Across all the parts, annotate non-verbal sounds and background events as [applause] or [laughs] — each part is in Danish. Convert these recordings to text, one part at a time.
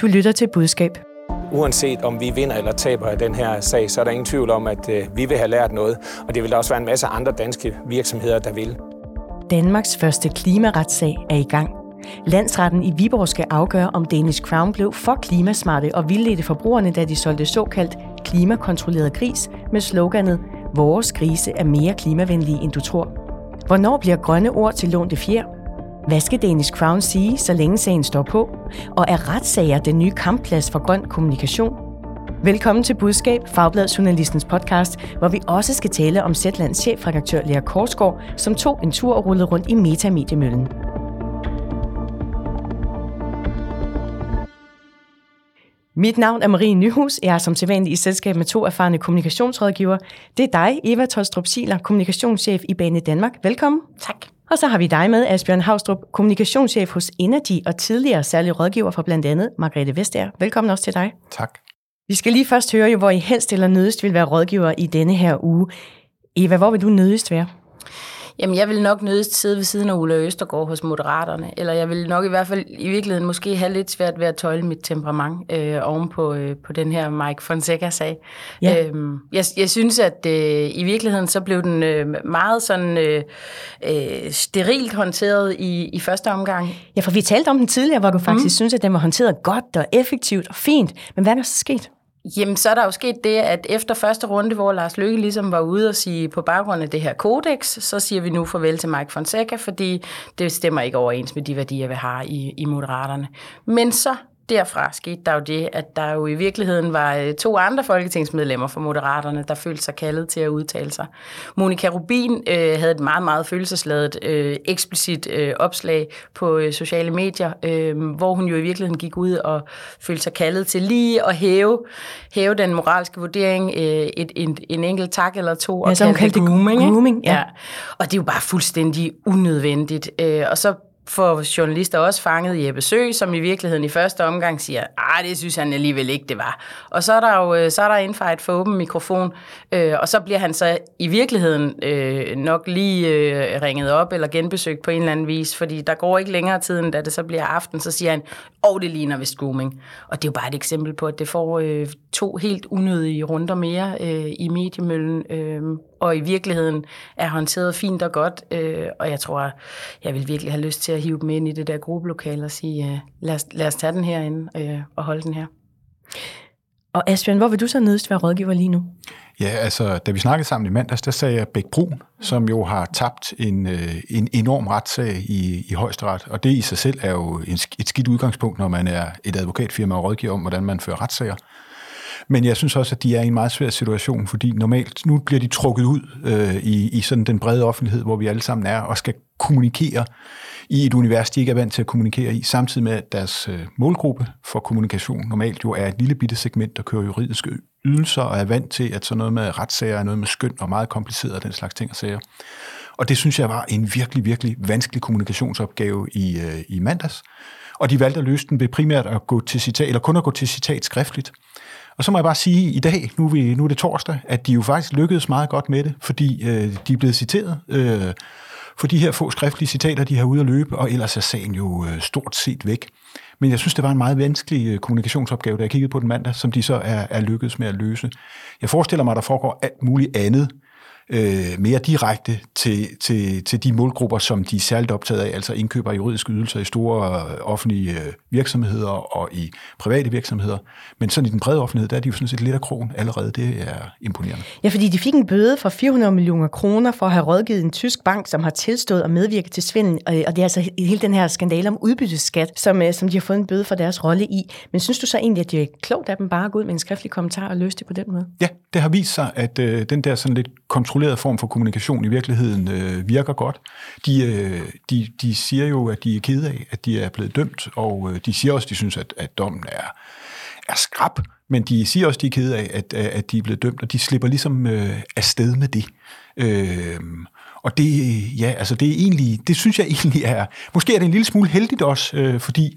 Du lytter til budskab. Uanset om vi vinder eller taber den her sag, så er der ingen tvivl om, at øh, vi vil have lært noget. Og det vil der også være en masse andre danske virksomheder, der vil. Danmarks første klimaretssag er i gang. Landsretten i Viborg skal afgøre, om Danish Crown blev for klimasmarte og vildledte forbrugerne, da de solgte såkaldt klimakontrolleret gris med sloganet Vores grise er mere klimavenlige, end du tror. Hvornår bliver grønne ord til lånte fjer? Hvad skal Danish Crown sige, så længe sagen står på? Og er retssager den nye kampplads for grøn kommunikation? Velkommen til Budskab, Fagbladet Journalistens podcast, hvor vi også skal tale om Zetlands chefredaktør Lea Korsgaard, som tog en tur og rullede rundt i metamediemøllen. Mit navn er Marie Nyhus. Jeg er som sædvanlig i selskab med to erfarne kommunikationsrådgiver. Det er dig, Eva Tolstrup Siler, kommunikationschef i Bane Danmark. Velkommen. Tak. Og så har vi dig med, Asbjørn Havstrup, kommunikationschef hos Energy og tidligere særlig rådgiver for blandt andet Margrethe Vestager. Velkommen også til dig. Tak. Vi skal lige først høre, jo, hvor I helst eller nødest vil være rådgiver i denne her uge. Eva, hvor vil du nødest være? Jamen, jeg vil nok nødest sidde ved siden af Ulla Østergaard hos Moderaterne, eller jeg vil nok i hvert fald i virkeligheden måske have lidt svært ved at tøjle mit temperament øh, oven på, øh, på den her Mike Fonseca-sag. Ja. Øhm, jeg, jeg synes, at øh, i virkeligheden så blev den øh, meget sådan øh, øh, sterilt håndteret i, i første omgang. Ja, for vi talte om den tidligere, hvor du faktisk mm. synes, at den var håndteret godt og effektivt og fint. Men hvad er der så sket? Jamen, så er der jo sket det, at efter første runde, hvor Lars Løkke ligesom var ude og sige, på baggrund af det her kodex, så siger vi nu farvel til Mike Fonseca, fordi det stemmer ikke overens med de værdier, vi har i, i Moderaterne. Men så derfra skete der jo det, at der jo i virkeligheden var øh, to andre folketingsmedlemmer for Moderaterne, der følte sig kaldet til at udtale sig. Monika Rubin øh, havde et meget, meget følelsesladet, øh, eksplicit øh, opslag på øh, sociale medier, øh, hvor hun jo i virkeligheden gik ud og følte sig kaldet til lige at hæve, hæve den moralske vurdering øh, et, en, en enkelt tak eller to, og ja, så kaldte det grooming. grooming ja. ja. Og det er jo bare fuldstændig unødvendigt. Øh, og så for journalister også fanget Jeppe Sø, som i virkeligheden i første omgang siger, ah, det synes han alligevel ikke, det var. Og så er der jo øh, så er der infight for åben mikrofon, øh, og så bliver han så i virkeligheden øh, nok lige øh, ringet op eller genbesøgt på en eller anden vis, fordi der går ikke længere tid, end da det så bliver aften, så siger han, åh, oh, det ligner ved grooming. Og det er jo bare et eksempel på, at det får øh, to helt unødige runder mere øh, i mediemøllen, øh, og i virkeligheden er håndteret fint og godt, øh, og jeg tror, jeg vil virkelig have lyst til at hive dem ind i det der gruppelokale og sige, øh, lad, os, lad os tage den herinde øh, og holde den her. Og Asbjørn, hvor vil du så nødst være rådgiver lige nu? Ja, altså, da vi snakkede sammen i mandags, der sagde jeg Bæk Brun, som jo har tabt en, øh, en enorm retssag i, i højesteret, og det i sig selv er jo en, et skidt udgangspunkt, når man er et advokatfirma og rådgiver om, hvordan man fører retssager. Men jeg synes også, at de er i en meget svær situation, fordi normalt, nu bliver de trukket ud øh, i, i sådan den brede offentlighed, hvor vi alle sammen er, og skal kommunikere i et univers, de ikke er vant til at kommunikere i, samtidig med, at deres øh, målgruppe for kommunikation normalt jo er et lille bitte segment, der kører juridiske ydelser, og er vant til, at sådan noget med retssager er noget med skøn og meget kompliceret og den slags ting og sager. Og det synes jeg var en virkelig, virkelig vanskelig kommunikationsopgave i, øh, i mandags. Og de valgte at løse den ved primært at gå til citat, eller kun at gå til citat skriftligt. Og så må jeg bare sige i dag, nu er, vi, nu er det torsdag, at de jo faktisk lykkedes meget godt med det, fordi øh, de er blevet citeret øh, for de her få skriftlige citater, de har ude at løbe, og ellers er sagen jo øh, stort set væk. Men jeg synes, det var en meget vanskelig øh, kommunikationsopgave, da jeg kiggede på den mandag, som de så er, er lykkedes med at løse. Jeg forestiller mig, at der foregår alt muligt andet, øh, mere direkte til, til, til de målgrupper, som de er særligt optaget af, altså indkøber juridiske ydelser i store øh, offentlige øh, virksomheder og i private virksomheder. Men sådan i den brede offentlighed, der er de jo sådan set lidt af krogen allerede. Det er imponerende. Ja, fordi de fik en bøde for 400 millioner kroner for at have rådgivet en tysk bank, som har tilstået at medvirke til svindel. Og det er altså hele den her skandale om udbytteskat, som, øh, som de har fået en bøde for deres rolle i. Men synes du så egentlig, at det er klogt af dem bare at gå ud med en skriftlig kommentar og løse det på den måde? Ja, det har vist sig, at øh, den der sådan lidt kontrolleret form for kommunikation i virkeligheden øh, virker godt. De, øh, de, de siger jo, at de er kede af, at de er blevet dømt, og øh, de siger også, at de synes, at, at dommen er, er skrab, men de siger også, at de er kede af, at, at de er blevet dømt, og de slipper ligesom øh, afsted med det. Øh, Og det, ja, altså det er egentlig, det synes jeg egentlig er, måske er det en lille smule heldigt også, øh, fordi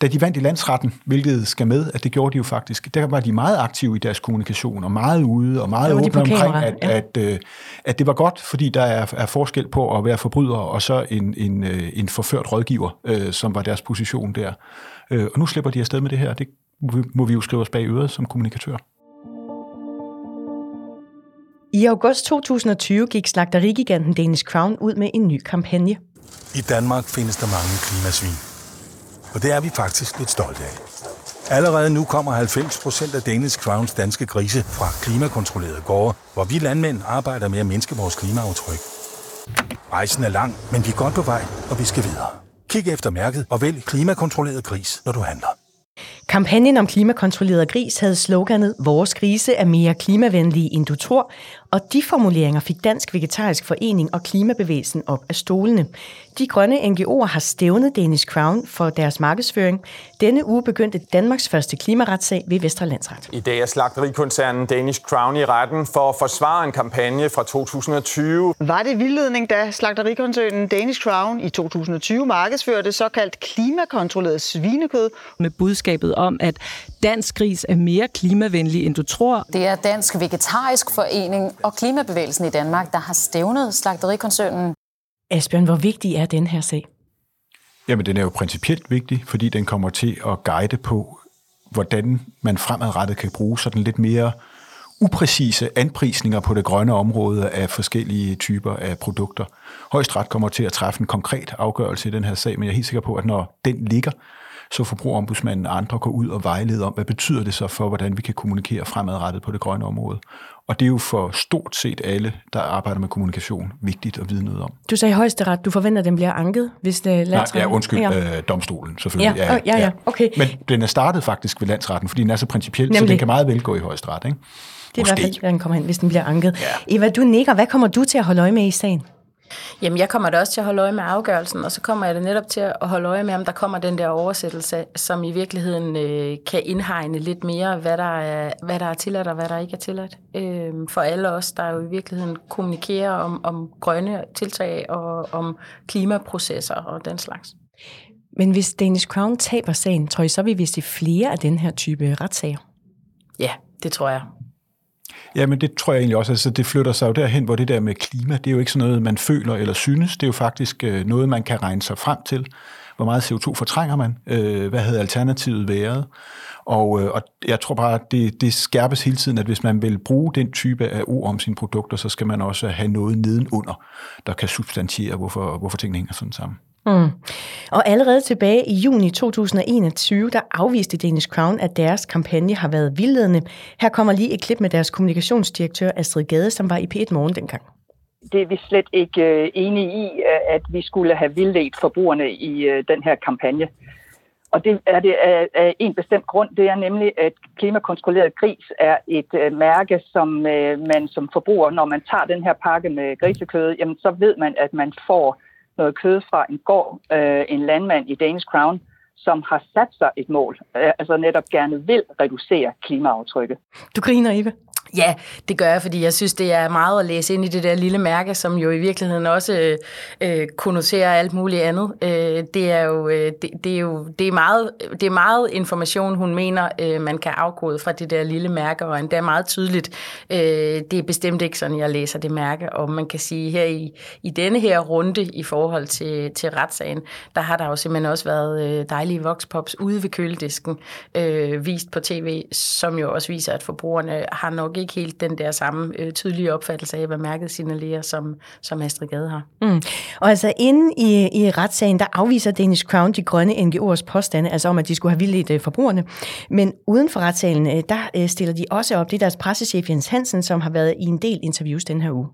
da de vandt i landsretten, hvilket skal med, at det gjorde de jo faktisk, der var de meget aktive i deres kommunikation, og meget ude, og meget åbne omkring, at, ja. at, øh, at det var godt, fordi der er, er forskel på at være forbryder, og så en, en, øh, en forført rådgiver, øh, som var deres position der. Øh, og nu slipper de afsted med det her, det må vi jo skrive os bag øret som kommunikatør. I august 2020 gik slagterigiganten Danish Crown ud med en ny kampagne. I Danmark findes der mange klimasvin. Og det er vi faktisk lidt stolte af. Allerede nu kommer 90 procent af Danish Crowns danske grise fra klimakontrollerede gårde, hvor vi landmænd arbejder med at mindske vores klimaaftryk. Rejsen er lang, men vi er godt på vej, og vi skal videre. Kig efter mærket og vælg klimakontrolleret gris, når du handler. Kampagnen om klimakontrolleret gris havde sloganet Vores grise er mere klimavenlige end du tror, og de formuleringer fik Dansk Vegetarisk Forening og Klimabevægelsen op af stolene. De grønne NGO'er har stævnet Danish Crown for deres markedsføring. Denne uge begyndte Danmarks første klimaretssag ved Vestre Landsret. I dag er slagterikoncernen Danish Crown i retten for at forsvare en kampagne fra 2020. Var det vildledning, da slagterikoncernen Danish Crown i 2020 markedsførte såkaldt klimakontrolleret svinekød? Med budskabet om, at dansk gris er mere klimavenlig, end du tror. Det er Dansk Vegetarisk Forening og Klimabevægelsen i Danmark, der har stævnet slagterikoncernen. Asbjørn, hvor vigtig er den her sag? Jamen, den er jo principielt vigtig, fordi den kommer til at guide på, hvordan man fremadrettet kan bruge sådan lidt mere upræcise anprisninger på det grønne område af forskellige typer af produkter. Højesteret kommer til at træffe en konkret afgørelse i den her sag, men jeg er helt sikker på, at når den ligger, så forbrugerombudsmanden og andre går ud og vejleder om, hvad betyder det så for, hvordan vi kan kommunikere fremadrettet på det grønne område. Og det er jo for stort set alle, der arbejder med kommunikation, vigtigt at vide noget om. Du sagde højesteret, du forventer, at den bliver anket, hvis det er landsretten? Nej, ja, undskyld, ja. Øh, domstolen selvfølgelig. Ja, ja, ja, ja, okay. Men den er startet faktisk ved landsretten, fordi den er så principiel, så den kan meget vel gå i højesteret, ikke? Det er Måske. i hvert fald, den kommer hen, hvis den bliver anket. Ja. Eva, du nikker. Hvad kommer du til at holde øje med i sagen? Jamen, jeg kommer da også til at holde øje med afgørelsen, og så kommer jeg da netop til at holde øje med, om der kommer den der oversættelse, som i virkeligheden øh, kan indhegne lidt mere, hvad der, er, hvad der er tilladt og hvad der ikke er tilladt. Øh, for alle os, der jo i virkeligheden kommunikerer om, om grønne tiltag og om klimaprocesser og den slags. Men hvis Danish Crown taber sagen, tror I så, vi vil se flere af den her type retssager? Ja, det tror jeg. Ja, men det tror jeg egentlig også. Altså, det flytter sig jo derhen, hvor det der med klima, det er jo ikke sådan noget, man føler eller synes. Det er jo faktisk øh, noget, man kan regne sig frem til. Hvor meget CO2 fortrænger man? Øh, hvad havde alternativet været? Og, øh, og jeg tror bare, at det, det skærpes hele tiden, at hvis man vil bruge den type af ord om sine produkter, så skal man også have noget nedenunder, der kan substantiere, hvorfor, hvorfor tingene hænger sådan sammen. Mm. Og allerede tilbage i juni 2021, der afviste Danish Crown, at deres kampagne har været vildledende. Her kommer lige et klip med deres kommunikationsdirektør Astrid Gade, som var i P1 Morgen dengang. Det er vi slet ikke øh, enige i, øh, at vi skulle have vildledt forbrugerne i øh, den her kampagne. Og det er det af en bestemt grund. Det er nemlig, at klimakontrolleret gris er et øh, mærke, som øh, man som forbruger, når man tager den her pakke med grisekød, jamen så ved man, at man får noget kød fra en gård, øh, en landmand i Danish Crown, som har sat sig et mål, øh, altså netop gerne vil reducere klimaaftrykket. Du griner, Eva. Ja, det gør jeg, fordi jeg synes, det er meget at læse ind i det der lille mærke, som jo i virkeligheden også øh, konnoterer alt muligt andet. Øh, det er jo, øh, det, det er jo det er meget, det er meget information, hun mener, øh, man kan afkode fra det der lille mærke, og endda meget tydeligt. Øh, det er bestemt ikke sådan, jeg læser det mærke, og man kan sige, her i, i denne her runde i forhold til, til retssagen, der har der jo simpelthen også været øh, dejlige voxpops ude ved køledisken, øh, vist på tv, som jo også viser, at forbrugerne har nok ikke helt den der samme øh, tydelige opfattelse af, hvad mærket signalerer, som, som Astrid Gade har. Mm. Og altså inde i, i retssagen, der afviser Danish Crown de grønne NGO'ers påstande, altså om, at de skulle have vildledt øh, forbrugerne. Men uden for retssalen, øh, der øh, stiller de også op, det er deres pressechef Jens Hansen, som har været i en del interviews den her uge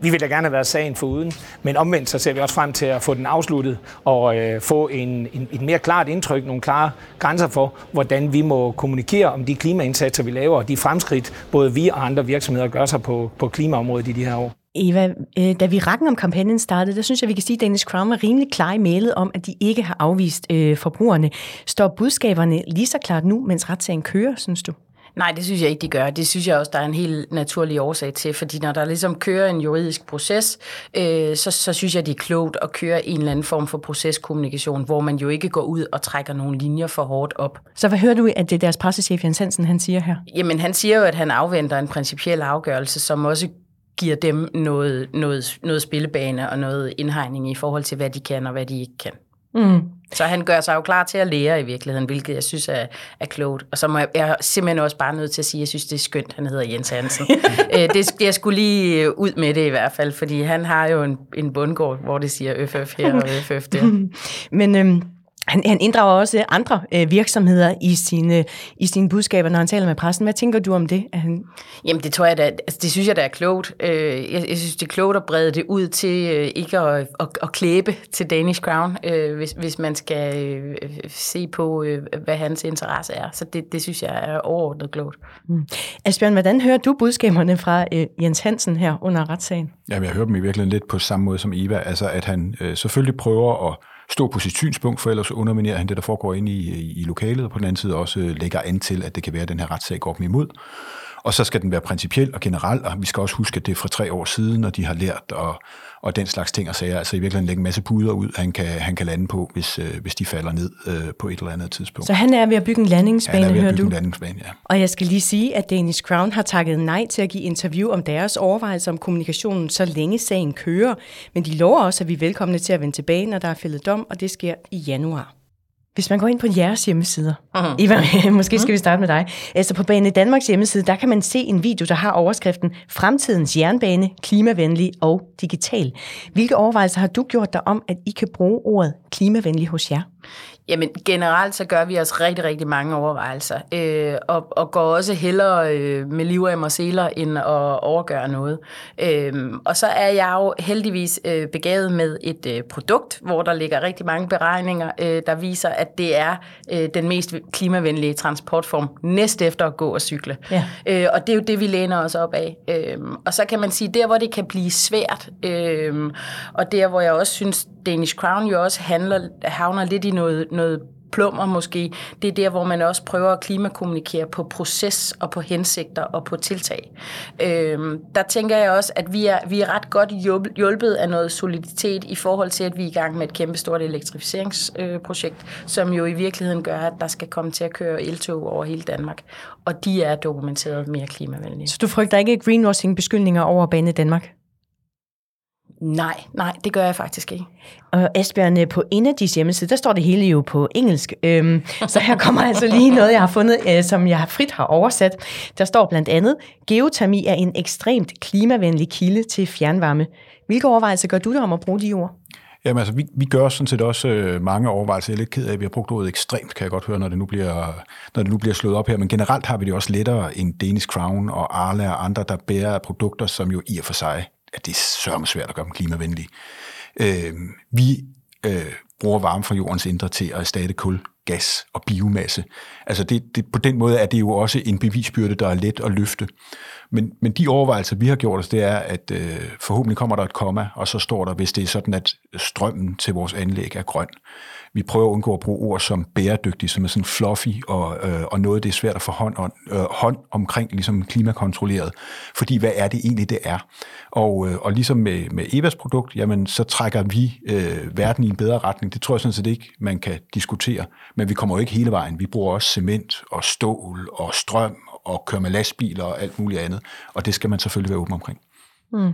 vi vil da gerne have været sagen for uden, men omvendt så ser vi også frem til at få den afsluttet og øh, få en, en, et mere klart indtryk, nogle klare grænser for, hvordan vi må kommunikere om de klimaindsatser, vi laver, og de fremskridt, både vi og andre virksomheder gør sig på, på klimaområdet i de her år. Eva, øh, da vi rakken om kampagnen startede, der synes jeg, vi kan sige, at Danish Crown var rimelig klar i mailet om, at de ikke har afvist øh, forbrugerne. Står budskaberne lige så klart nu, mens retssagen kører, synes du? Nej, det synes jeg ikke, de gør. Det synes jeg også, der er en helt naturlig årsag til, fordi når der ligesom kører en juridisk proces, øh, så, så synes jeg, det er klogt at køre en eller anden form for proceskommunikation, hvor man jo ikke går ud og trækker nogle linjer for hårdt op. Så hvad hører du, at det er deres pressechef Jens Hansen, han siger her? Jamen, han siger jo, at han afventer en principiel afgørelse, som også giver dem noget, noget, noget spillebane og noget indhegning i forhold til, hvad de kan og hvad de ikke kan. Mm. Så han gør sig jo klar til at lære i virkeligheden, hvilket jeg synes er, er klogt. Og så må jeg, jeg er simpelthen også bare nødt til at sige, at jeg synes, det er skønt, han hedder Jens Hansen. [laughs] øh, det, jeg skulle lige øh, ud med det i hvert fald, fordi han har jo en, en bundgård, hvor det siger FF her og FF der. [laughs] Men øhm, han, han inddrager også andre øh, virksomheder i sine, i sine budskaber, når han taler med pressen. Hvad tænker du om det? At han... Jamen det tror jeg da, altså, det synes jeg da er klogt. Øh, jeg, jeg synes, det er klogt at brede det ud til øh, ikke at, at, at klæbe til Danish Crown, øh, hvis, hvis man skal øh, se på, øh, hvad hans interesse er. Så det, det synes jeg er overordnet klogt. Mm. Asbjørn, hvordan hører du budskaberne fra øh, Jens Hansen her under retssagen? Jamen, jeg hører dem i virkeligheden lidt på samme måde som Eva. Altså, at han øh, selvfølgelig prøver at stå på sit synspunkt, for ellers underminerer han det, der foregår inde i, i, i lokalet, og på den anden side også øh, lægger an til, at det kan være, at den her retssag går dem imod. Og så skal den være principiel og generel, og vi skal også huske, at det er fra tre år siden, og de har lært og, og den slags ting og sager. Altså i virkeligheden lægge en masse puder ud, han kan, han kan lande på, hvis, øh, hvis de falder ned øh, på et eller andet tidspunkt. Så han er ved at bygge en landingsbane, han er ved at bygge du? en landingsbane, ja. Og jeg skal lige sige, at Danish Crown har takket nej til at give interview om deres overvejelser om kommunikationen, så længe sagen kører. Men de lover også, at vi er velkomne til at vende tilbage, når der er fældet dom, og det sker i januar. Hvis man går ind på jeres hjemmesider, uh-huh. Eva, [laughs] måske skal vi starte med dig. Altså på Bane Danmarks hjemmeside, der kan man se en video, der har overskriften Fremtidens jernbane, klimavenlig og digital. Hvilke overvejelser har du gjort dig om, at I kan bruge ordet klimavenlig hos jer? Jamen generelt så gør vi os rigtig, rigtig mange overvejelser, øh, og, og går også hellere øh, med livrem og seler, end at overgøre noget. Øh, og så er jeg jo heldigvis øh, begavet med et øh, produkt, hvor der ligger rigtig mange beregninger, øh, der viser, at det er øh, den mest klimavenlige transportform, næst efter at gå og cykle. Ja. Øh, og det er jo det, vi læner os op af. Øh, og så kan man sige, der hvor det kan blive svært, øh, og der hvor jeg også synes, Danish Crown jo også handler, havner lidt i noget, noget plummer måske, det er der, hvor man også prøver at klimakommunikere på proces og på hensigter og på tiltag. Øhm, der tænker jeg også, at vi er, vi er ret godt hjulpet af noget soliditet i forhold til, at vi er i gang med et kæmpestort elektrificeringsprojekt, øh, som jo i virkeligheden gør, at der skal komme til at køre eltog over hele Danmark. Og de er dokumenteret mere klimavenlige. Så du frygter ikke greenwashing-beskyldninger over Bane Danmark? Nej, nej, det gør jeg faktisk ikke. Og Asbjørn, på Energis hjemmeside, der står det hele jo på engelsk. Øhm, så her kommer altså lige noget, jeg har fundet, øh, som jeg frit har oversat. Der står blandt andet, geotermi er en ekstremt klimavenlig kilde til fjernvarme. Hvilke overvejelser gør du dig om at bruge de ord? Jamen altså, vi, vi gør sådan set også øh, mange overvejelser. Jeg er lidt ked af, at vi har brugt ordet ekstremt, kan jeg godt høre, når det nu bliver, når det nu bliver slået op her. Men generelt har vi det også lettere end Danish Crown og Arla og andre, der bærer produkter, som jo i og for sig at det er sørme svært at gøre dem klimavenlige. Øh, vi øh, bruger varme fra jordens indre til at erstatte kul, gas og biomasse. Altså det, det, på den måde er det jo også en bevisbyrde, der er let at løfte. Men, men de overvejelser, vi har gjort os, det er, at øh, forhåbentlig kommer der et komma, og så står der, hvis det er sådan, at strømmen til vores anlæg er grøn. Vi prøver at undgå at bruge ord som bæredygtig, som er sådan fluffy, og, øh, og noget, det er svært at få hånd, om, øh, hånd omkring, ligesom klimakontrolleret. Fordi hvad er det egentlig, det er? Og, øh, og ligesom med, med Evas produkt, jamen så trækker vi øh, verden i en bedre retning. Det tror jeg sådan set ikke, man kan diskutere. Men vi kommer jo ikke hele vejen. Vi bruger også cement og stål og strøm og kører med lastbiler og alt muligt andet. Og det skal man selvfølgelig være åben omkring. Mm.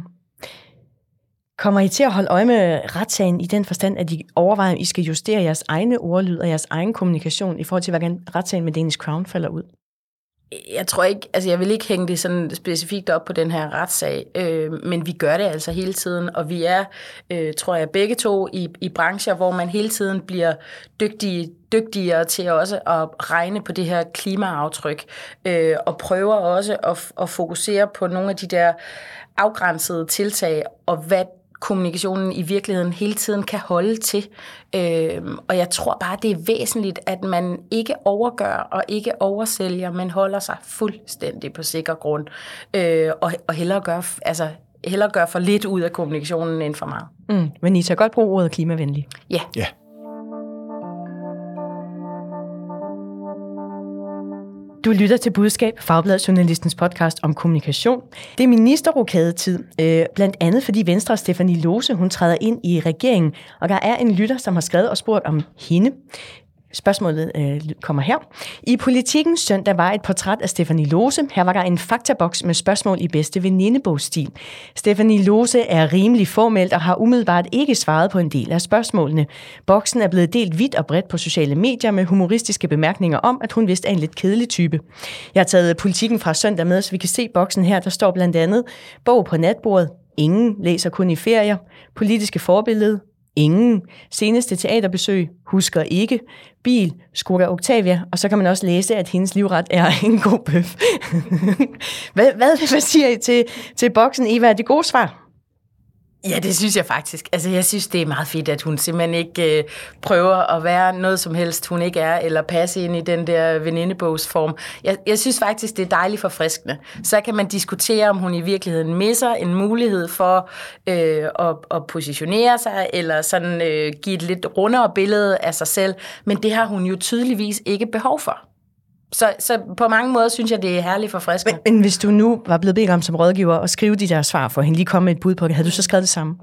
Kommer I til at holde øje med retssagen i den forstand, at I overvejer, at I skal justere jeres egne ordlyd og jeres egen kommunikation i forhold til, hvordan retssagen med Danish Crown falder ud? Jeg tror ikke, altså jeg vil ikke hænge det sådan specifikt op på den her retssag, øh, men vi gør det altså hele tiden, og vi er, øh, tror jeg, begge to i, i brancher, hvor man hele tiden bliver dygtige, dygtigere til også at regne på det her klimaaftryk, øh, og prøver også at, at fokusere på nogle af de der afgrænsede tiltag, og hvad kommunikationen i virkeligheden hele tiden kan holde til. Øh, og jeg tror bare, det er væsentligt, at man ikke overgør og ikke oversælger, men holder sig fuldstændig på sikker grund. Øh, og, og hellere gør, altså, hellere gør for lidt ud af kommunikationen end for meget. Mm, men I tager godt bruge ordet klimavenlig. Ja. Ja. Du lytter til Budskab, Fagbladet Journalistens podcast om kommunikation. Det er ministerrokadetid, øh, blandt andet fordi Venstre Stefanie Lose, hun træder ind i regeringen, og der er en lytter, som har skrevet og spurgt om hende. Spørgsmålet øh, kommer her. I politikken søndag var et portræt af Stefanie Lose. Her var der en faktaboks med spørgsmål i bedste venindebogsstil. Stefanie Lose er rimelig formelt og har umiddelbart ikke svaret på en del af spørgsmålene. Boksen er blevet delt vidt og bredt på sociale medier med humoristiske bemærkninger om, at hun vist er en lidt kedelig type. Jeg har taget Politikken fra søndag med, så vi kan se boksen her. Der står blandt andet bog på natbordet, Ingen læser kun i ferier. Politiske forbillede. Ingen. Seneste teaterbesøg. Husker ikke. Bil. Skoda Octavia. Og så kan man også læse, at hendes livret er [laughs] en god bøf. hvad, hvad, hvad siger I til, til boksen, Eva? Er det gode svar? Ja, det synes jeg faktisk. Altså, jeg synes, det er meget fedt, at hun simpelthen ikke øh, prøver at være noget som helst, hun ikke er, eller passe ind i den der venindebogsform. Jeg, jeg synes faktisk, det er dejligt forfriskende. Så kan man diskutere, om hun i virkeligheden misser en mulighed for øh, at, at positionere sig, eller sådan øh, give et lidt rundere billede af sig selv. Men det har hun jo tydeligvis ikke behov for. Så, så på mange måder synes jeg, det er herligt forfriskende. Men, men hvis du nu var blevet bedt om som rådgiver at skrive de der svar for hende, lige komme med et bud på det, havde du så skrevet det samme?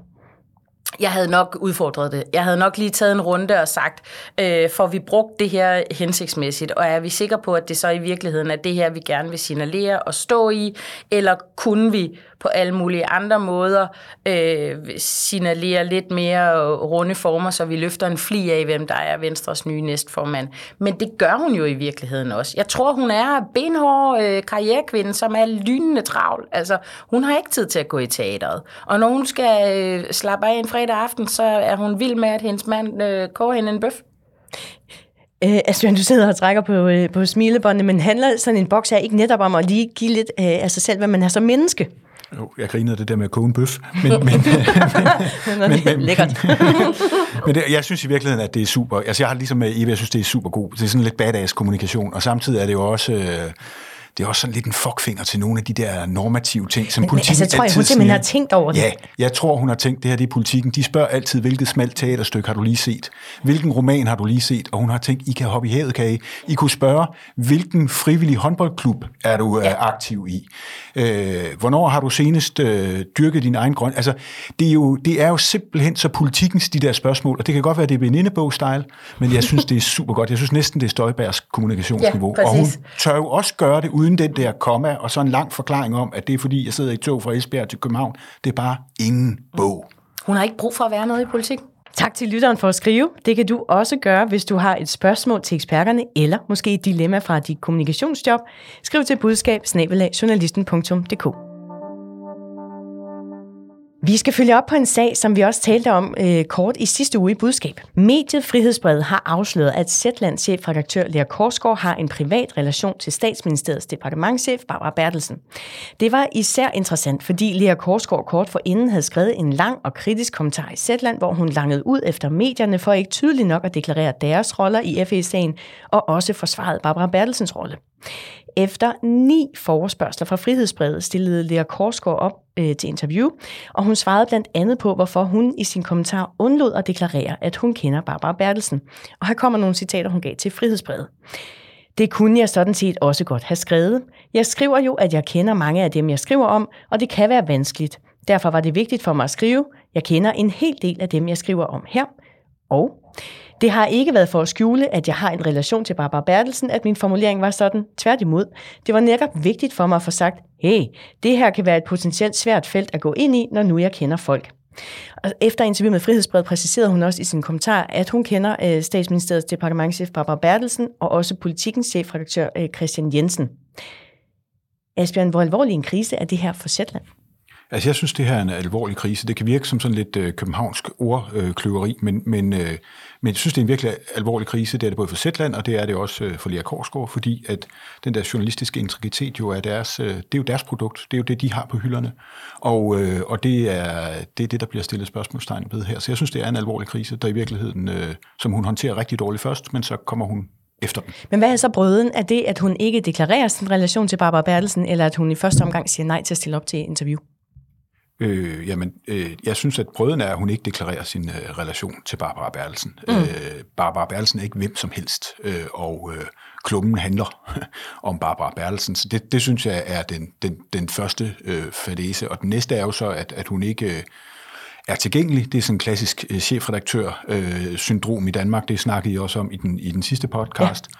Jeg havde nok udfordret det. Jeg havde nok lige taget en runde og sagt, øh, får vi brugt det her hensigtsmæssigt, og er vi sikre på, at det så i virkeligheden er det her, vi gerne vil signalere og stå i, eller kunne vi på alle mulige andre måder øh, signalere lidt mere runde former, så vi løfter en fli af, hvem der er Venstres nye næstformand. Men det gør hun jo i virkeligheden også. Jeg tror, hun er benhård øh, karrierekvinde, som er lynende travl. Altså, hun har ikke tid til at gå i teateret. Og når hun skal øh, slappe af en fredag aften, så er hun vild med, at hendes mand øh, koger hende en bøf. Øh, altså, du sidder og trækker på, øh, på smilebåndet, men handler sådan en boks her ikke netop om at lige give lidt øh, af sig selv, hvad man er som menneske? Jo, jeg grinede det der med at koge en bøf. Men, [laughs] men, men, men, Lækkert. [laughs] men det, jeg synes i virkeligheden, at det er super. Altså, jeg har ligesom med Eva, jeg synes, det er super god. Det er sådan lidt badass kommunikation, og samtidig er det jo også... Øh, det er også sådan lidt en fuckfinger til nogle af de der normative ting, som Men, politikken altså, jeg tror, altid hun simpelthen har tænkt over det. Ja, jeg tror, hun har tænkt, det her det er politikken. De spørger altid, hvilket smalt teaterstykke har du lige set? Hvilken roman har du lige set? Og hun har tænkt, I kan hoppe i havet, kan I? I kunne spørge, hvilken frivillig håndboldklub er du ja. aktiv i? Øh, hvornår har du senest øh, dyrket din egen grøn? Altså, det er, jo, det er jo simpelthen så politikkens de der spørgsmål, og det kan godt være, det er venindebog-style, men jeg synes, det er super godt. Jeg synes næsten, det er Støjbergs kommunikationsniveau. Ja, og hun tør jo også gøre det uden den der komma, og så en lang forklaring om, at det er fordi, jeg sidder i tog fra Esbjerg til København. Det er bare ingen bog. Hun har ikke brug for at være noget i politik. Tak til lytteren for at skrive. Det kan du også gøre, hvis du har et spørgsmål til eksperterne, eller måske et dilemma fra dit kommunikationsjob. Skriv til budskab journalisten.dk. Vi skal følge op på en sag, som vi også talte om øh, kort i sidste uge i budskab. Mediet Frihedsbrevet har afsløret, at Zetlands chefredaktør Lea Korsgaard har en privat relation til statsministeriets departementchef Barbara Bertelsen. Det var især interessant, fordi Lea Korsgaard kort forinden havde skrevet en lang og kritisk kommentar i Zetland, hvor hun langede ud efter medierne for ikke tydeligt nok at deklarere deres roller i FE-sagen, og også forsvarede Barbara Bertelsens rolle. Efter ni forespørgseler fra Frihedsbrevet stillede Lea Korsgaard op øh, til interview, og hun svarede blandt andet på, hvorfor hun i sin kommentar undlod at deklarere, at hun kender Barbara Bertelsen. Og her kommer nogle citater, hun gav til Frihedsbrevet. Det kunne jeg sådan set også godt have skrevet. Jeg skriver jo, at jeg kender mange af dem, jeg skriver om, og det kan være vanskeligt. Derfor var det vigtigt for mig at skrive. Jeg kender en hel del af dem, jeg skriver om her. Og det har ikke været for at skjule, at jeg har en relation til Barbara Bertelsen, at min formulering var sådan. Tværtimod, det var netop vigtigt for mig at få sagt, hey, det her kan være et potentielt svært felt at gå ind i, når nu jeg kender folk. Og efter interviewet med Frihedsbrevet præciserede hun også i sin kommentar, at hun kender øh, statsministeriets departementchef Barbara Bertelsen og også politikens chefredaktør øh, Christian Jensen. Asbjørn, hvor alvorlig en krise er det her for Zetland? Altså, jeg synes, det her er en alvorlig krise. Det kan virke som sådan lidt øh, københavnsk ordkløveri, men, men, øh, men jeg synes, det er en virkelig alvorlig krise. Det er det både for Zetland, og det er det også øh, for Lea Korsgaard, fordi at den der journalistiske integritet jo er deres, øh, det er jo deres produkt. Det er jo det, de har på hylderne. Og, øh, og det, er, det er det, der bliver stillet spørgsmålstegn ved her. Så jeg synes, det er en alvorlig krise, der i virkeligheden, øh, som hun håndterer rigtig dårligt først, men så kommer hun efter den. Men hvad er så brøden? Er det, at hun ikke deklarerer sin relation til Barbara Bertelsen, eller at hun i første omgang siger nej til at stille op til interview? Øh, jamen, øh, jeg synes, at brøden er, at hun ikke deklarerer sin øh, relation til Barbara Bertelsen. Mm. Øh, Barbara Bertelsen er ikke hvem som helst, øh, og øh, klummen handler [laughs] om Barbara Bertelsen. Så det, det synes jeg er den, den, den første øh, fadese. Og den næste er jo så, at, at hun ikke... Øh, er tilgængelig. Det er sådan en klassisk øh, chefredaktør-syndrom øh, i Danmark. Det snakkede I også om i den, i den sidste podcast. Ja.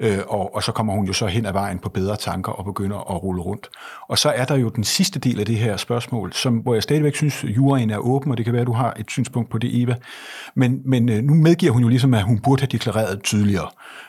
Øh, og, og så kommer hun jo så hen ad vejen på bedre tanker og begynder at rulle rundt. Og så er der jo den sidste del af det her spørgsmål, som, hvor jeg stadigvæk synes, at juryen er åben, og det kan være, at du har et synspunkt på det, Eva. Men, men øh, nu medgiver hun jo ligesom, at hun burde have deklareret tydeligere,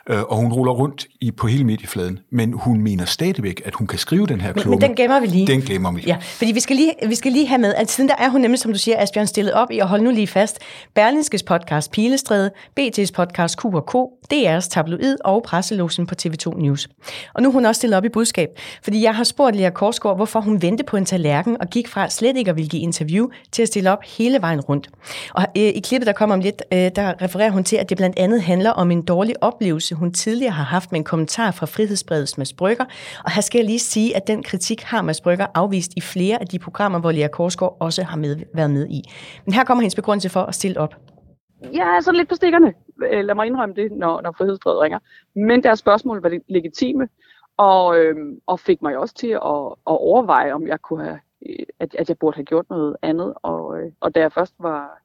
øh, og hun ruller rundt i, på hele mediefladen. Men hun mener stadigvæk, at hun kan skrive den her klumme. Men, men den gemmer vi lige. Den gemmer vi. Ja, fordi vi skal lige, vi skal lige have med, at siden der er hun nemlig, som du siger, Asbjørn, stillet op i, og hold nu lige fast, Berlinskes podcast Pilestræde, BT's podcast Q&K, DR's tabloid og presselosen på TV2 News. Og nu er hun også stillet op i budskab, fordi jeg har spurgt Lea Korsgaard, hvorfor hun vendte på en tallerken og gik fra slet ikke at ville give interview til at stille op hele vejen rundt. Og øh, i klippet, der kommer om lidt, øh, der refererer hun til, at det blandt andet handler om en dårlig oplevelse, hun tidligere har haft med en kommentar fra Frihedsbredets Mads Brygger. Og her skal jeg lige sige, at den kritik har Mads Brygger afvist i flere af de programmer, hvor Lea Korsgaard også har med, været med i. Men her kommer hendes begrundelse for at stille op. Jeg er sådan lidt på stikkerne. Øh, lad mig indrømme det, når, når frihedsbrevet ringer. Men deres spørgsmål var legitime, og, øhm, og fik mig også til at, at overveje, om jeg kunne have, øh, at, at jeg burde have gjort noget andet. Og, øh, og da jeg først var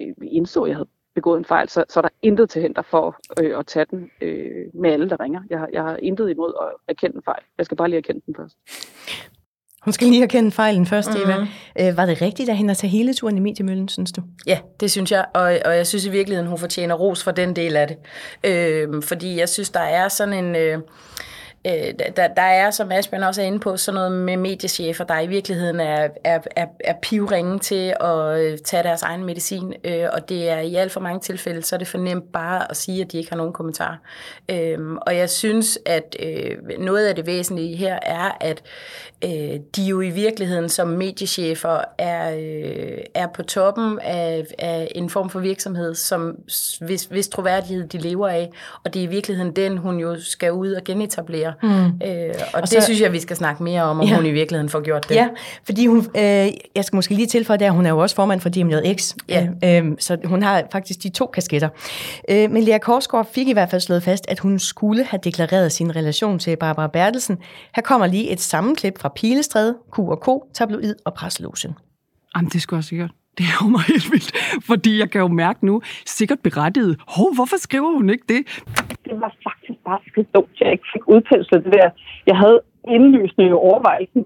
øh, indså, at jeg havde begået en fejl, så, så er der intet til henter for øh, at tage den øh, med alle, der ringer. Jeg, jeg har intet imod at erkende en fejl. Jeg skal bare lige erkende den først. Hun skal lige erkende fejlen først, mm-hmm. Eva. Øh, var det rigtigt af hende at tage hele turen i mediemøllen, synes du? Ja, det synes jeg, og, og jeg synes i virkeligheden, hun fortjener ros for den del af det. Øh, fordi jeg synes, der er sådan en... Øh, øh, der, der er, som Asbjørn også er inde på, sådan noget med mediechefer, der i virkeligheden er, er, er, er pivringe til at øh, tage deres egen medicin, øh, og det er i alt for mange tilfælde, så er det for nemt bare at sige, at de ikke har nogen kommentar. Øh, og jeg synes, at øh, noget af det væsentlige her er, at øh, de jo i virkeligheden som mediechefer er, øh, er på toppen af, af en form for virksomhed, som hvis, hvis troværdighed de lever af, og det er i virkeligheden den, hun jo skal ud og genetablere. Mm. Øh, og, og det så, synes jeg, vi skal snakke mere om, om ja. hun i virkeligheden får gjort det. Ja, fordi hun, øh, jeg skal måske lige tilføje det, at hun er jo også formand for DMJX, ja. øh, så hun har faktisk de to kasketter. Øh, men Lea Korsgaard fik i hvert fald slået fast, at hun skulle have deklareret sin relation til Barbara Bertelsen. Her kommer lige et sammenklip fra Pilestræde, Q&K, Tabloid og Presselogen. Jamen, det skulle også sikkert. Det er jo mig helt vildt, fordi jeg kan jo mærke nu, sikkert berettiget, hov, hvorfor skriver hun ikke det? Det var faktisk bare skidt dumt, jeg ikke fik udpenslet det der. Jeg havde indlysende overvejelsen,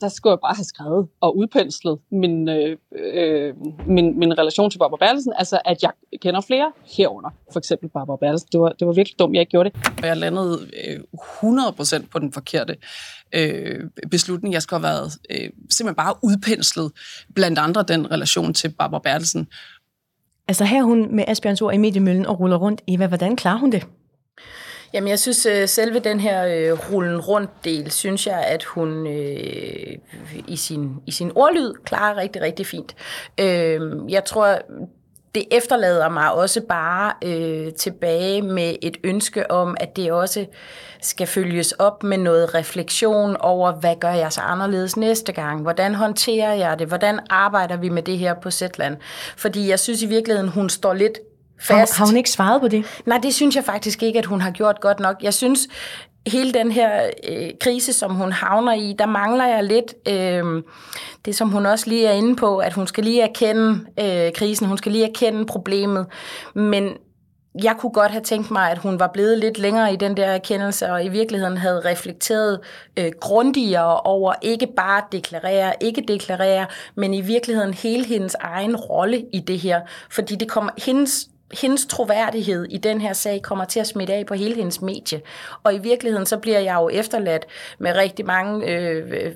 der skulle jeg bare have skrevet og udpenslet min, øh, øh, min, min relation til Barbara Bertelsen, altså at jeg kender flere herunder, for eksempel Barbara Bertelsen. Det var, det var virkelig dumt, jeg ikke gjorde det. Og jeg landede øh, 100% på den forkerte øh, beslutning. Jeg skulle have været øh, simpelthen bare udpenslet, blandt andre den relation til Barbara Bertelsen. Altså her er hun med Asbjørns ord i mediemøllen og ruller rundt. Eva, hvordan klarer hun det? Jamen, jeg synes, øh, selve den her øh, rullen rundt del, synes jeg, at hun øh, i, sin, i sin ordlyd klarer rigtig, rigtig fint. Øh, jeg tror, det efterlader mig også bare øh, tilbage med et ønske om, at det også skal følges op med noget refleksion over, hvad gør jeg så anderledes næste gang? Hvordan håndterer jeg det? Hvordan arbejder vi med det her på Zetland? Fordi jeg synes i virkeligheden, hun står lidt fast. Har, har hun ikke svaret på det? Nej, det synes jeg faktisk ikke, at hun har gjort godt nok. Jeg synes, hele den her øh, krise, som hun havner i, der mangler jeg lidt øh, det, som hun også lige er inde på, at hun skal lige erkende øh, krisen, hun skal lige erkende problemet, men jeg kunne godt have tænkt mig, at hun var blevet lidt længere i den der erkendelse, og i virkeligheden havde reflekteret øh, grundigere over ikke bare deklarere, ikke deklarere, men i virkeligheden hele hendes egen rolle i det her. Fordi det kommer, hendes hendes troværdighed i den her sag kommer til at smitte af på hele hendes medie. Og i virkeligheden så bliver jeg jo efterladt med rigtig mange øh, øh,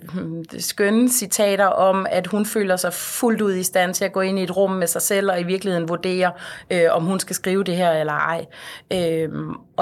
skønne citater om, at hun føler sig fuldt ud i stand til at gå ind i et rum med sig selv og i virkeligheden vurdere, øh, om hun skal skrive det her eller ej. Øh,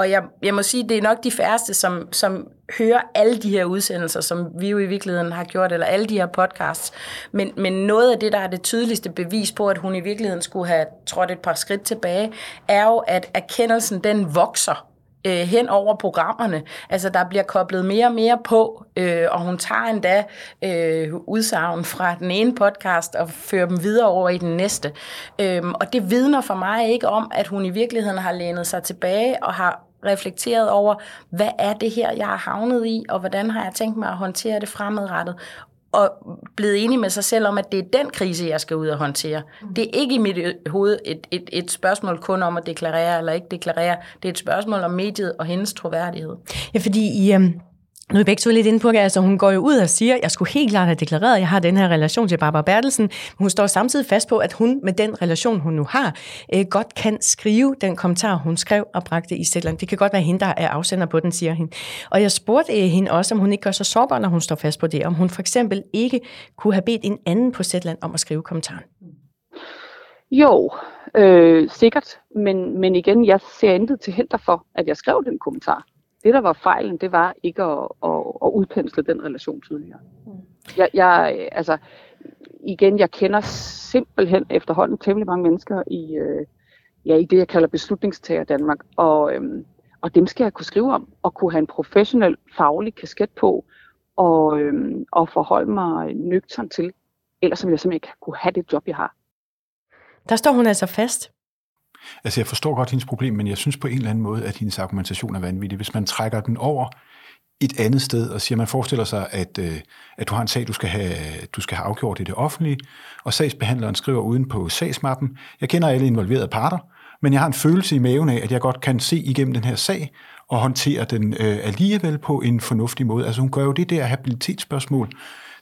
og jeg, jeg må sige, det er nok de færreste, som, som hører alle de her udsendelser, som vi jo i virkeligheden har gjort, eller alle de her podcasts. Men, men noget af det, der er det tydeligste bevis på, at hun i virkeligheden skulle have trådt et par skridt tilbage, er jo, at erkendelsen den vokser øh, hen over programmerne. Altså, der bliver koblet mere og mere på, øh, og hun tager endda øh, udsagn fra den ene podcast og fører dem videre over i den næste. Øh, og det vidner for mig ikke om, at hun i virkeligheden har lænet sig tilbage og har reflekteret over, hvad er det her, jeg har havnet i, og hvordan har jeg tænkt mig at håndtere det fremadrettet og blevet enig med sig selv om, at det er den krise, jeg skal ud og håndtere. Det er ikke i mit hoved et, et, et spørgsmål kun om at deklarere eller ikke deklarere. Det er et spørgsmål om mediet og hendes troværdighed. Ja, fordi i, um nu er begge to lidt inde på det, altså hun går jo ud og siger, jeg skulle helt klart have deklareret, at jeg har den her relation til Barbara Bertelsen, men hun står samtidig fast på, at hun med den relation, hun nu har, øh, godt kan skrive den kommentar, hun skrev og bragte i Zetland. Det kan godt være hende, der er afsender på den, siger hende. Og jeg spurgte øh, hende også, om hun ikke gør sig sårbar, når hun står fast på det, om hun for eksempel ikke kunne have bedt en anden på Zetland om at skrive kommentaren. Jo, øh, sikkert, men, men igen, jeg ser intet til hinder for, at jeg skrev den kommentar. Det, der var fejlen, det var ikke at, at, at udpensle den relation tydeligere. Mm. Jeg, jeg, altså, igen, jeg kender simpelthen efterhånden temmelig mange mennesker i, øh, ja, i det, jeg kalder beslutningstager Danmark, og, øhm, og dem skal jeg kunne skrive om, og kunne have en professionel, faglig kasket på, og, øhm, og forholde mig nøgtern til, ellers ville jeg simpelthen ikke kunne have det job, jeg har. Der står hun altså fast. Altså, jeg forstår godt hendes problem, men jeg synes på en eller anden måde, at hendes argumentation er vanvittig. Hvis man trækker den over et andet sted og siger, man forestiller sig, at, øh, at du har en sag, du skal, have, du skal have afgjort i det offentlige, og sagsbehandleren skriver uden på sagsmappen, jeg kender alle involverede parter, men jeg har en følelse i maven af, at jeg godt kan se igennem den her sag og håndtere den øh, alligevel på en fornuftig måde. Altså hun gør jo det der habilitetsspørgsmål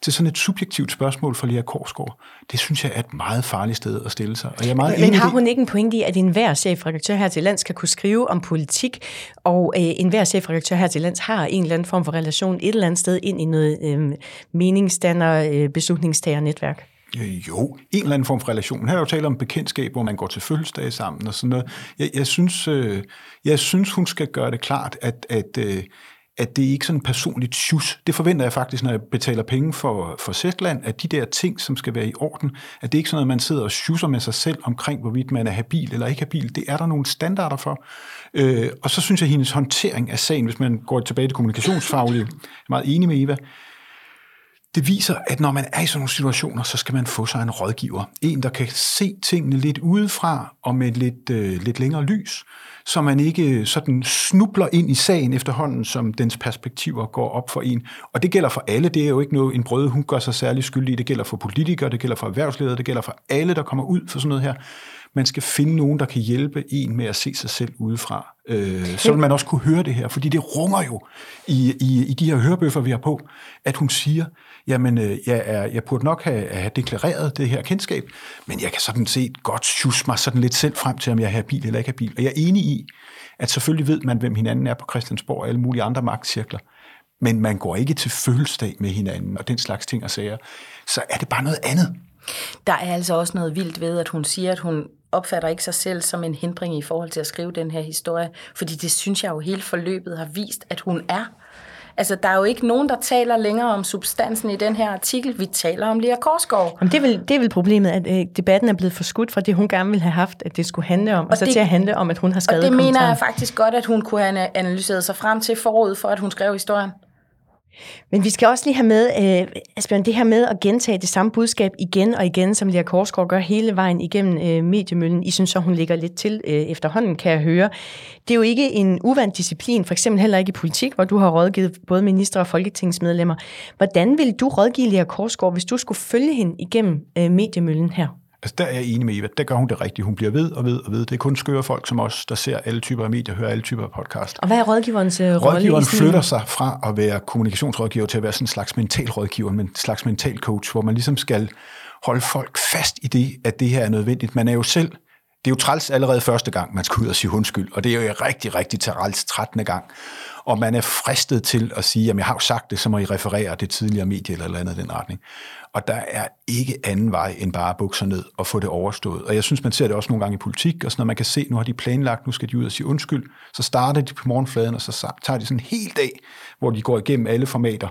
til sådan et subjektivt spørgsmål for Lea Korsgaard, det synes jeg er et meget farligt sted at stille sig. Og jeg er meget Men har hun ikke en pointe i, at enhver chefredaktør her til lands skal kunne skrive om politik, og øh, enhver chefredaktør her til lands har en eller anden form for relation et eller andet sted ind i noget øh, meningsstander, øh, beslutningstager netværk? Øh, jo, en eller anden form for relation. Her er jo tale om bekendtskab, hvor man går til fødselsdag sammen og sådan noget. Jeg, jeg, synes, øh, jeg synes, hun skal gøre det klart, at, at øh, at det ikke er sådan personligt tjus. Det forventer jeg faktisk, når jeg betaler penge for, for Zetland, at de der ting, som skal være i orden, at det ikke er sådan noget, man sidder og tjusser med sig selv omkring, hvorvidt man er habil eller ikke habil. Det er der nogle standarder for. Øh, og så synes jeg, at hendes håndtering af sagen, hvis man går tilbage til kommunikationsfaglige, jeg er meget enig med Eva, det viser, at når man er i sådan nogle situationer, så skal man få sig en rådgiver. En, der kan se tingene lidt udefra og med lidt, øh, lidt længere lys, så man ikke sådan snubler ind i sagen efterhånden, som dens perspektiver går op for en. Og det gælder for alle. Det er jo ikke noget, en brøde hun gør sig særlig skyldig i. Det gælder for politikere, det gælder for erhvervsledere, det gælder for alle, der kommer ud for sådan noget her. Man skal finde nogen, der kan hjælpe en med at se sig selv udefra. Øh, så vil man også kunne høre det her, fordi det runger jo i, i, i de her hørebøffer, vi har på, at hun siger, jamen, øh, jeg, er, jeg burde nok have, have deklareret det her kendskab, men jeg kan sådan set godt sjusse mig sådan lidt selv frem til, om jeg har bil eller ikke har bil. Og jeg er enig i, at selvfølgelig ved man, hvem hinanden er på Christiansborg og alle mulige andre magtcirkler, men man går ikke til fødselsdag med hinanden og den slags ting og sager. Så er det bare noget andet. Der er altså også noget vildt ved, at hun siger, at hun opfatter ikke sig selv som en hindring i forhold til at skrive den her historie, fordi det synes jeg jo hele forløbet har vist, at hun er. Altså, der er jo ikke nogen, der taler længere om substansen i den her artikel. Vi taler om Lea Korsgaard. Jamen, det, er vel, det er vel problemet, at øh, debatten er blevet forskudt fra det, hun gerne ville have haft, at det skulle handle om, og, og så det, til at handle om, at hun har skrevet Og det mener jeg faktisk godt, at hun kunne have analyseret sig frem til forud for, at hun skrev historien. Men vi skal også lige have med, øh, Asbjørn, det her med at gentage det samme budskab igen og igen, som Lea Korsgaard gør hele vejen igennem øh, mediemøllen. I synes så, hun ligger lidt til øh, efterhånden, kan jeg høre. Det er jo ikke en uvandt disciplin, for eksempel heller ikke i politik, hvor du har rådgivet både minister og folketingsmedlemmer. Hvordan vil du rådgive Lea Korsgaard, hvis du skulle følge hende igennem øh, mediemøllen her? Altså der er jeg enig med Eva. Der gør hun det rigtigt. Hun bliver ved og ved og ved. Det er kun skøre folk som os, der ser alle typer af medier, hører alle typer af podcast. Og hvad er rådgiverens rolle? Rådgiveren flytter sig fra at være kommunikationsrådgiver til at være sådan en slags mental rådgiver, en slags mental coach, hvor man ligesom skal holde folk fast i det, at det her er nødvendigt. Man er jo selv det er jo træls allerede første gang, man skal ud og sige undskyld, og det er jo rigtig, rigtig træls 13. gang. Og man er fristet til at sige, at jeg har jo sagt det, så må I referere det tidligere medie eller eller andet i den retning. Og der er ikke anden vej end bare at bukke sig ned og få det overstået. Og jeg synes, man ser det også nogle gange i politik, og sådan, når man kan se, nu har de planlagt, nu skal de ud og sige undskyld, så starter de på morgenfladen, og så tager de sådan en hel dag, hvor de går igennem alle formater,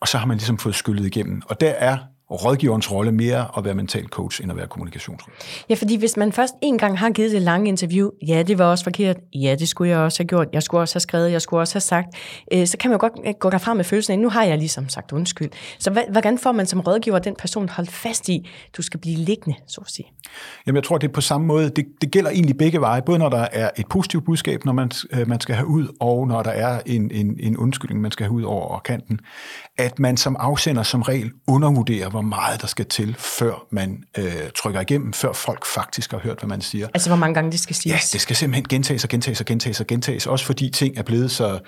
og så har man ligesom fået skyllet igennem. Og der er rådgiverens rolle mere at være mental coach, end at være kommunikationsråd. Ja, fordi hvis man først en gang har givet det lange interview, ja, det var også forkert, ja, det skulle jeg også have gjort, jeg skulle også have skrevet, jeg skulle også have sagt, øh, så kan man jo godt øh, gå derfra med følelsen af, nu har jeg ligesom sagt undskyld. Så hvordan får man som rådgiver den person holdt fast i, du skal blive liggende, så at sige? Jamen, jeg tror, det er på samme måde. Det, det gælder egentlig begge veje, både når der er et positivt budskab, når man, øh, man skal have ud, og når der er en, en, en undskyldning, man skal have ud over kanten. At man som afsender som regel undervurderer, hvor meget der skal til, før man øh, trykker igennem, før folk faktisk har hørt, hvad man siger. Altså, hvor mange gange det skal siges? Ja, det skal simpelthen gentages og gentages og gentages og gentages, også fordi ting er blevet så...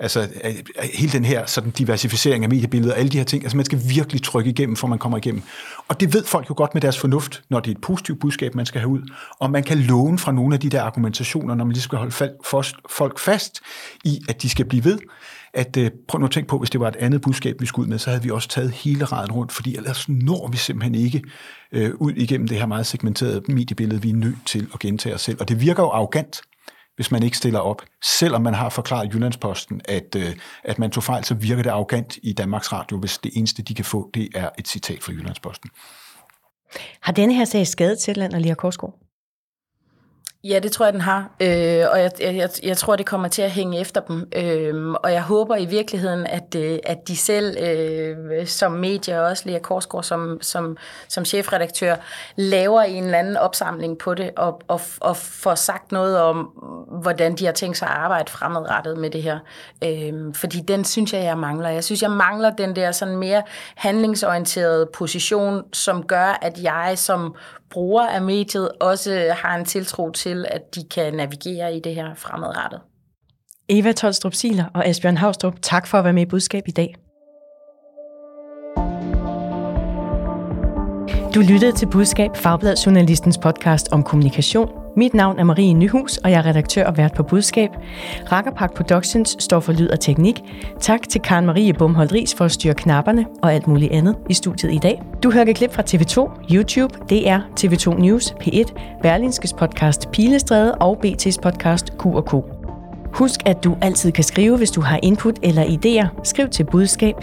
Altså, øh, øh, hele den her sådan diversificering af mediebilledet, alle de her ting, altså man skal virkelig trykke igennem, for man kommer igennem. Og det ved folk jo godt med deres fornuft, når det er et positivt budskab, man skal have ud. Og man kan låne fra nogle af de der argumentationer, når man lige skal holde folk fast i, at de skal blive ved at øh, prøv nu at tænke på, hvis det var et andet budskab, vi skulle ud med, så havde vi også taget hele raden rundt, fordi ellers når vi simpelthen ikke øh, ud igennem det her meget segmenterede mediebillede, vi er nødt til at gentage os selv. Og det virker jo arrogant, hvis man ikke stiller op. Selvom man har forklaret Jyllandsposten, at, øh, at man tog fejl, så virker det arrogant i Danmarks Radio, hvis det eneste, de kan få, det er et citat fra Jyllandsposten. Har denne her sag skadet til og Lia Korsgaard? Ja, det tror jeg, den har. Øh, og jeg, jeg, jeg tror, det kommer til at hænge efter dem. Øh, og jeg håber i virkeligheden, at, øh, at de selv øh, som medier, og også Lea Korsgaard som, som, som chefredaktør, laver en eller anden opsamling på det, og, og, og får sagt noget om, hvordan de har tænkt sig at arbejde fremadrettet med det her. Øh, fordi den synes jeg, jeg mangler. Jeg synes, jeg mangler den der sådan mere handlingsorienterede position, som gør, at jeg som bruger af mediet også har en tiltro til, at de kan navigere i det her fremadrettet. Eva Tolstrup Siler og Asbjørn Havstrup, tak for at være med i budskab i dag. Du lyttede til Budskab, Fagbladet Journalistens podcast om kommunikation. Mit navn er Marie Nyhus, og jeg er redaktør og vært på Budskab. Rakkerpark Productions står for lyd og teknik. Tak til Karen Marie Bumholdt Ries for at styre knapperne og alt muligt andet i studiet i dag. Du hører klip fra TV2, YouTube, DR, TV2 News, P1, Berlinskes podcast Pilestræde og BT's podcast Q&K. Husk, at du altid kan skrive, hvis du har input eller idéer. Skriv til budskab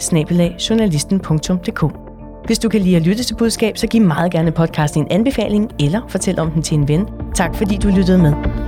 hvis du kan lide at lytte til budskab, så giv meget gerne podcasten en anbefaling, eller fortæl om den til en ven. Tak fordi du lyttede med.